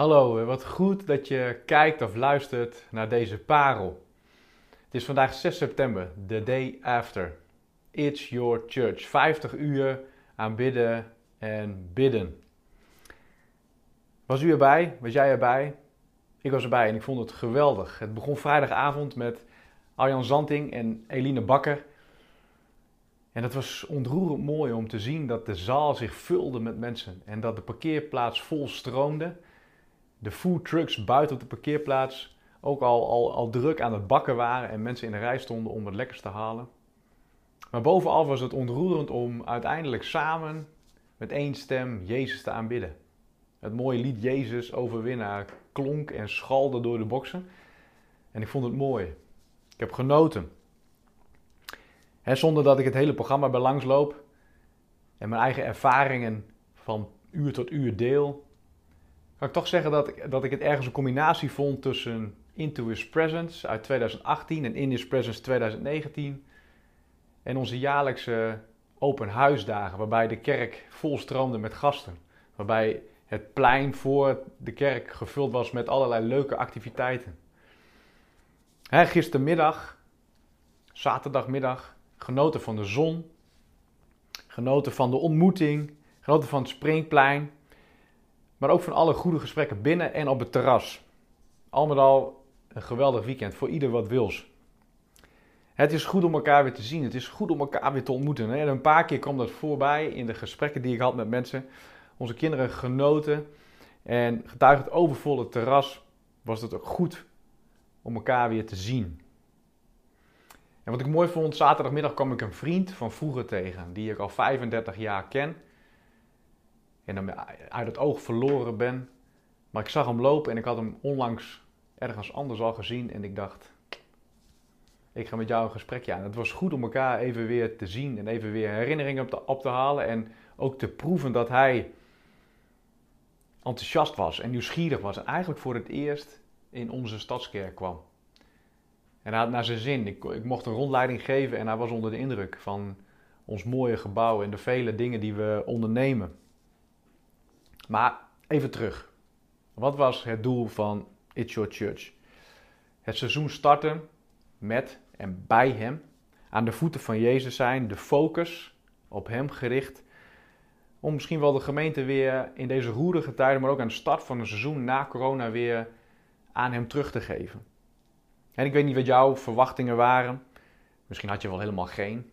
Hallo, wat goed dat je kijkt of luistert naar deze parel. Het is vandaag 6 september, the day after. It's your church. 50 uur aanbidden en bidden. Was u erbij? Was jij erbij? Ik was erbij en ik vond het geweldig. Het begon vrijdagavond met Arjan Zanting en Eline Bakker. En het was ontroerend mooi om te zien dat de zaal zich vulde met mensen en dat de parkeerplaats vol stroomde de food trucks buiten op de parkeerplaats ook al, al, al druk aan het bakken waren en mensen in de rij stonden om het lekkers te halen. Maar bovenal was het ontroerend om uiteindelijk samen met één stem Jezus te aanbidden. Het mooie lied Jezus overwinnaar klonk en schalde door de boksen. En ik vond het mooi. Ik heb genoten. He, zonder dat ik het hele programma bij langs loop en mijn eigen ervaringen van uur tot uur deel, ik toch zeggen dat ik, dat ik het ergens een combinatie vond tussen Into His Presence uit 2018 en In His Presence 2019 en onze jaarlijkse open huisdagen, waarbij de kerk volstroomde met gasten. Waarbij het plein voor de kerk gevuld was met allerlei leuke activiteiten. Gistermiddag, zaterdagmiddag, genoten van de zon, genoten van de ontmoeting, genoten van het springplein, maar ook van alle goede gesprekken binnen en op het terras. Al met al een geweldig weekend voor ieder wat wils. Het is goed om elkaar weer te zien. Het is goed om elkaar weer te ontmoeten. En een paar keer kwam dat voorbij in de gesprekken die ik had met mensen. Onze kinderen genoten. En getuigd het overvolle terras was het ook goed om elkaar weer te zien. En wat ik mooi vond, zaterdagmiddag kwam ik een vriend van vroeger tegen, die ik al 35 jaar ken en dan uit het oog verloren ben. Maar ik zag hem lopen en ik had hem onlangs ergens anders al gezien en ik dacht, ik ga met jou een gesprekje aan. Het was goed om elkaar even weer te zien en even weer herinneringen op te, halen en ook te proeven dat hij enthousiast was en nieuwsgierig was en eigenlijk voor het eerst in onze stadskerk kwam. En hij had naar zijn zin. Ik mocht een rondleiding geven en hij was onder de indruk van ons mooie gebouw en de vele dingen die we ondernemen. Maar even terug. Wat was het doel van It's Your Church? Het seizoen starten met en bij Hem, aan de voeten van Jezus zijn, de focus op Hem gericht, om misschien wel de gemeente weer in deze roerige tijden, maar ook aan de start van een seizoen na corona weer aan Hem terug te geven. En ik weet niet wat jouw verwachtingen waren. Misschien had je wel helemaal geen.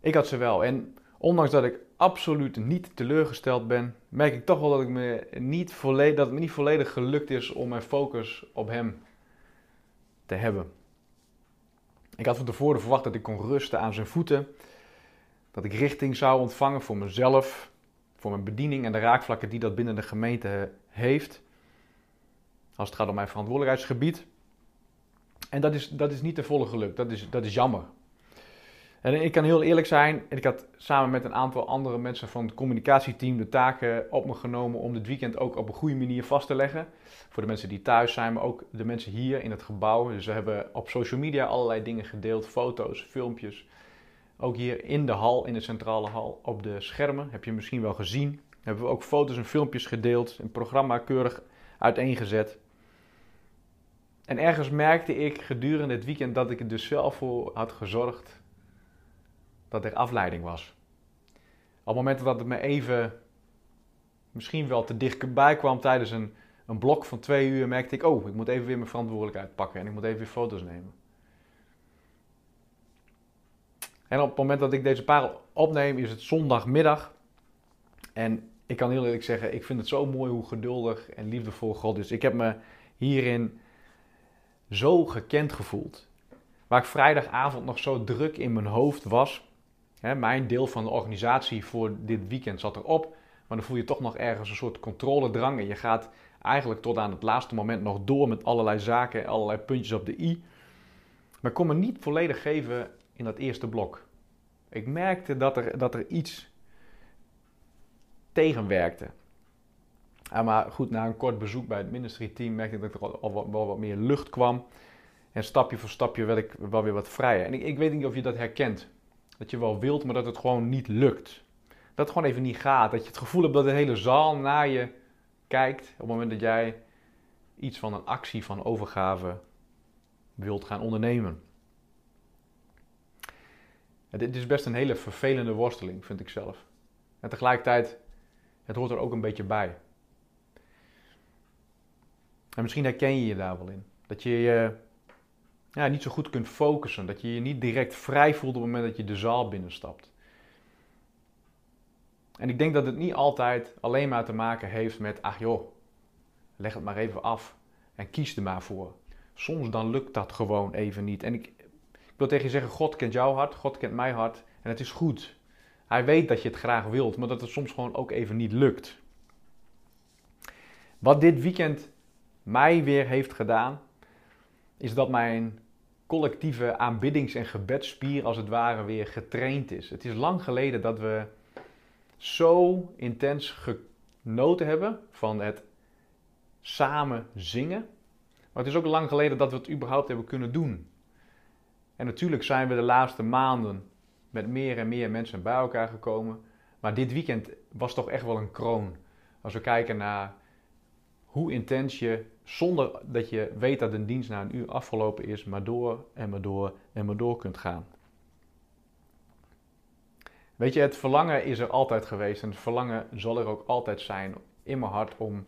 Ik had ze wel. En ondanks dat ik absoluut niet teleurgesteld ben, merk ik toch wel dat, ik me niet volledig, dat het me niet volledig gelukt is om mijn focus op hem te hebben. Ik had van tevoren verwacht dat ik kon rusten aan zijn voeten, dat ik richting zou ontvangen voor mezelf, voor mijn bediening en de raakvlakken die dat binnen de gemeente heeft, als het gaat om mijn verantwoordelijkheidsgebied. En dat is, dat is niet te volle gelukt, dat is, dat is jammer. En ik kan heel eerlijk zijn, ik had samen met een aantal andere mensen van het communicatieteam de taken op me genomen om dit weekend ook op een goede manier vast te leggen. Voor de mensen die thuis zijn, maar ook de mensen hier in het gebouw. Dus we hebben op social media allerlei dingen gedeeld, foto's, filmpjes. Ook hier in de hal, in de centrale hal, op de schermen, heb je misschien wel gezien. Hebben we ook foto's en filmpjes gedeeld, een programma keurig uiteengezet. En ergens merkte ik gedurende het weekend dat ik er dus zelf voor had gezorgd dat er afleiding was. Op moment dat het me even misschien wel te dichtbij kwam tijdens een, een blok van twee uur, merkte ik, oh, ik moet even weer mijn verantwoordelijkheid pakken en ik moet even weer foto's nemen. En op het moment dat ik deze parel opneem, is het zondagmiddag. En ik kan heel eerlijk zeggen, ik vind het zo mooi hoe geduldig en liefdevol God is. Ik heb me hierin zo gekend gevoeld. Waar ik vrijdagavond nog zo druk in mijn hoofd was, mijn deel van de organisatie voor dit weekend zat erop. Maar dan voel je toch nog ergens een soort controledrang. En je gaat eigenlijk tot aan het laatste moment nog door met allerlei zaken, allerlei puntjes op de i. Maar ik kon me niet volledig geven in dat eerste blok. Ik merkte dat er, dat er iets tegenwerkte. maar goed, na een kort bezoek bij het ministry team merkte ik dat er al, wel wat meer lucht kwam. En stapje voor stapje werd ik wel weer wat vrijer. En ik, ik weet niet of je dat herkent. Dat je wel wilt, maar dat het gewoon niet lukt. Dat het gewoon even niet gaat. Dat je het gevoel hebt dat de hele zaal naar je kijkt op het moment dat jij iets van een actie van overgave wilt gaan ondernemen. dit is best een hele vervelende worsteling, vind ik zelf. En tegelijkertijd, het hoort er ook een beetje bij. En misschien herken je je daar wel in. Dat je je ja, niet zo goed kunt focussen. Dat je je niet direct vrij voelt op het moment dat je de zaal binnenstapt. En ik denk dat het niet altijd alleen maar te maken heeft met, ach joh, leg het maar even af en kies er maar voor. Soms dan lukt dat gewoon even niet. En ik, ik wil tegen je zeggen, God kent jouw hart, God kent mijn hart en het is goed. Hij weet dat je het graag wilt, maar dat het soms gewoon ook even niet lukt. Wat dit weekend mij weer heeft gedaan, is dat mijn collectieve aanbiddings- en gebedsspier als het ware weer getraind is. Het is lang geleden dat we zo intens genoten hebben van het samen zingen. Maar het is ook lang geleden dat we het überhaupt hebben kunnen doen. En natuurlijk zijn we de laatste maanden met meer en meer mensen bij elkaar gekomen. Maar dit weekend was toch echt wel een kroon. Als we kijken naar hoe intens je, zonder dat je weet dat een dienst na een uur afgelopen is, maar door en maar door en maar door kunt gaan. Weet je, het verlangen is er altijd geweest en het verlangen zal er ook altijd zijn in mijn hart om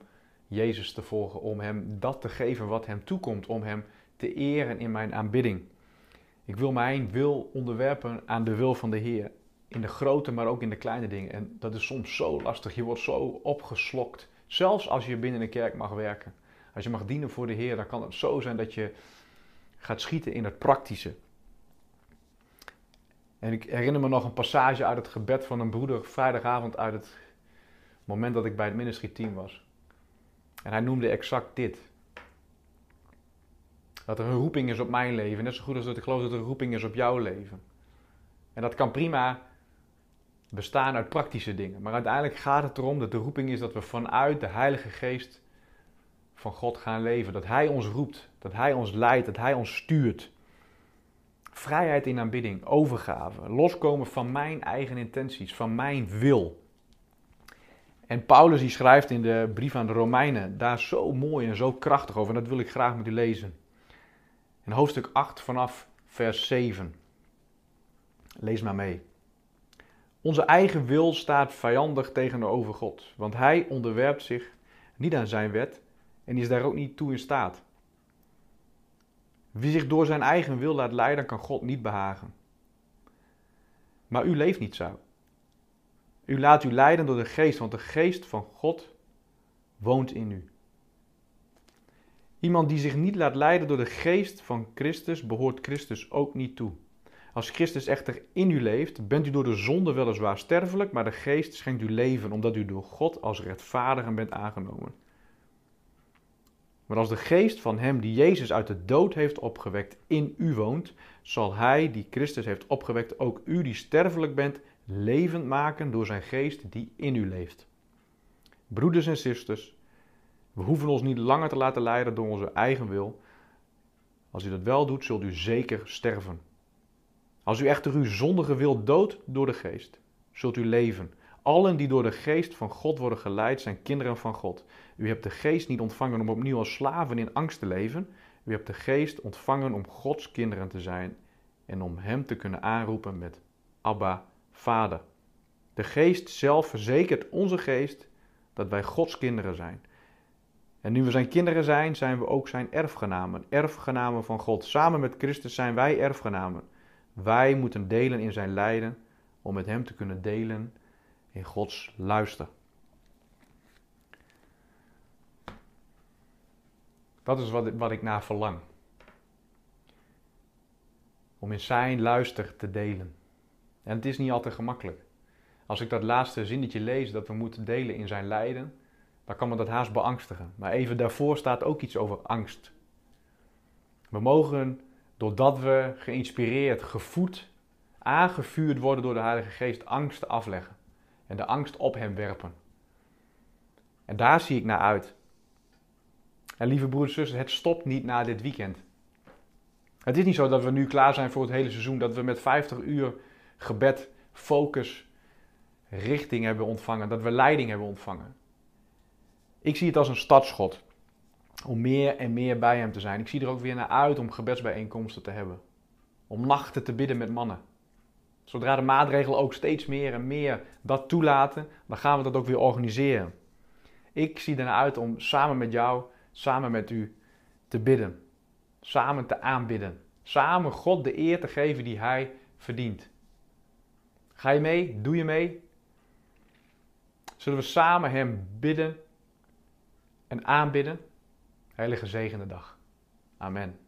Jezus te volgen, om Hem dat te geven wat Hem toekomt, om Hem te eren in mijn aanbidding. Ik wil mijn wil onderwerpen aan de wil van de Heer. In de grote, maar ook in de kleine dingen. En dat is soms zo lastig. Je wordt zo opgeslokt. Zelfs als je binnen een kerk mag werken. Als je mag dienen voor de Heer, dan kan het zo zijn dat je gaat schieten in het praktische. En ik herinner me nog een passage uit het gebed van een broeder vrijdagavond uit het moment dat ik bij het ministry team was. En hij noemde exact dit. Dat er een roeping is op mijn leven, net zo goed als dat ik geloof dat er een roeping is op jouw leven. En dat kan prima bestaan uit praktische dingen. Maar uiteindelijk gaat het erom dat de roeping is dat we vanuit de Heilige Geest van God gaan leven. Dat Hij ons roept, dat Hij ons leidt, dat Hij ons stuurt. Vrijheid in aanbidding, overgave, loskomen van mijn eigen intenties, van mijn wil. En Paulus die schrijft in de brief aan de Romeinen daar zo mooi en zo krachtig over. En dat wil ik graag met u lezen. In hoofdstuk 8 vanaf vers 7. Lees maar mee. Onze eigen wil staat vijandig tegenover God, want hij onderwerpt zich niet aan zijn wet en is daar ook niet toe in staat. Wie zich door zijn eigen wil laat leiden, kan God niet behagen. Maar u leeft niet zo. U laat u leiden door de geest, want de geest van God woont in u. Iemand die zich niet laat leiden door de geest van Christus, behoort Christus ook niet toe. Als Christus echter in u leeft, bent u door de zonde weliswaar sterfelijk, maar de geest schenkt u leven, omdat u door God als rechtvaardiger bent aangenomen. Maar als de geest van hem die Jezus uit de dood heeft opgewekt in u woont, zal hij die Christus heeft opgewekt ook u die sterfelijk bent levend maken door zijn geest die in u leeft. Broeders en zusters, we hoeven ons niet langer te laten leiden door onze eigen wil. Als u dat wel doet, zult u zeker sterven. Als u echter uw zondige wil doodt door de geest, zult u leven. Allen die door de geest van God worden geleid, zijn kinderen van God. U hebt de geest niet ontvangen om opnieuw als slaven in angst te leven. U hebt de geest ontvangen om Gods kinderen te zijn en om Hem te kunnen aanroepen met Abba, Vader. De geest zelf verzekert onze geest dat wij Gods kinderen zijn. En nu we zijn kinderen zijn, zijn we ook zijn erfgenamen, erfgenamen van God. Samen met Christus zijn wij erfgenamen. Wij moeten delen in zijn lijden om met hem te kunnen delen in Gods luister. Dat is wat, wat ik naar verlang. Om in zijn luister te delen. En het is niet altijd gemakkelijk. Als ik dat laatste zinnetje lees, dat we moeten delen in zijn lijden, dan kan me dat haast beangstigen. Maar even daarvoor staat ook iets over angst. We mogen, doordat we geïnspireerd, gevoed, aangevuurd worden door de Heilige Geest, angst afleggen. En de angst op hem werpen. En daar zie ik naar uit. En lieve broeders en zussen, het stopt niet na dit weekend. Het is niet zo dat we nu klaar zijn voor het hele seizoen, dat we met 50 uur gebed, focus, richting hebben ontvangen, dat we leiding hebben ontvangen. Ik zie het als een startschot om meer en meer bij Hem te zijn. Ik zie er ook weer naar uit om gebedsbijeenkomsten te hebben. Om nachten te bidden met mannen. Zodra de maatregelen ook steeds meer en meer dat toelaten, dan gaan we dat ook weer organiseren. Ik zie er naar uit om samen met jou, samen met u te bidden. Samen te aanbidden. Samen God de eer te geven die Hij verdient. Ga je mee? Doe je mee? Zullen we samen Hem bidden en aanbidden? Hele gezegende dag. Amen.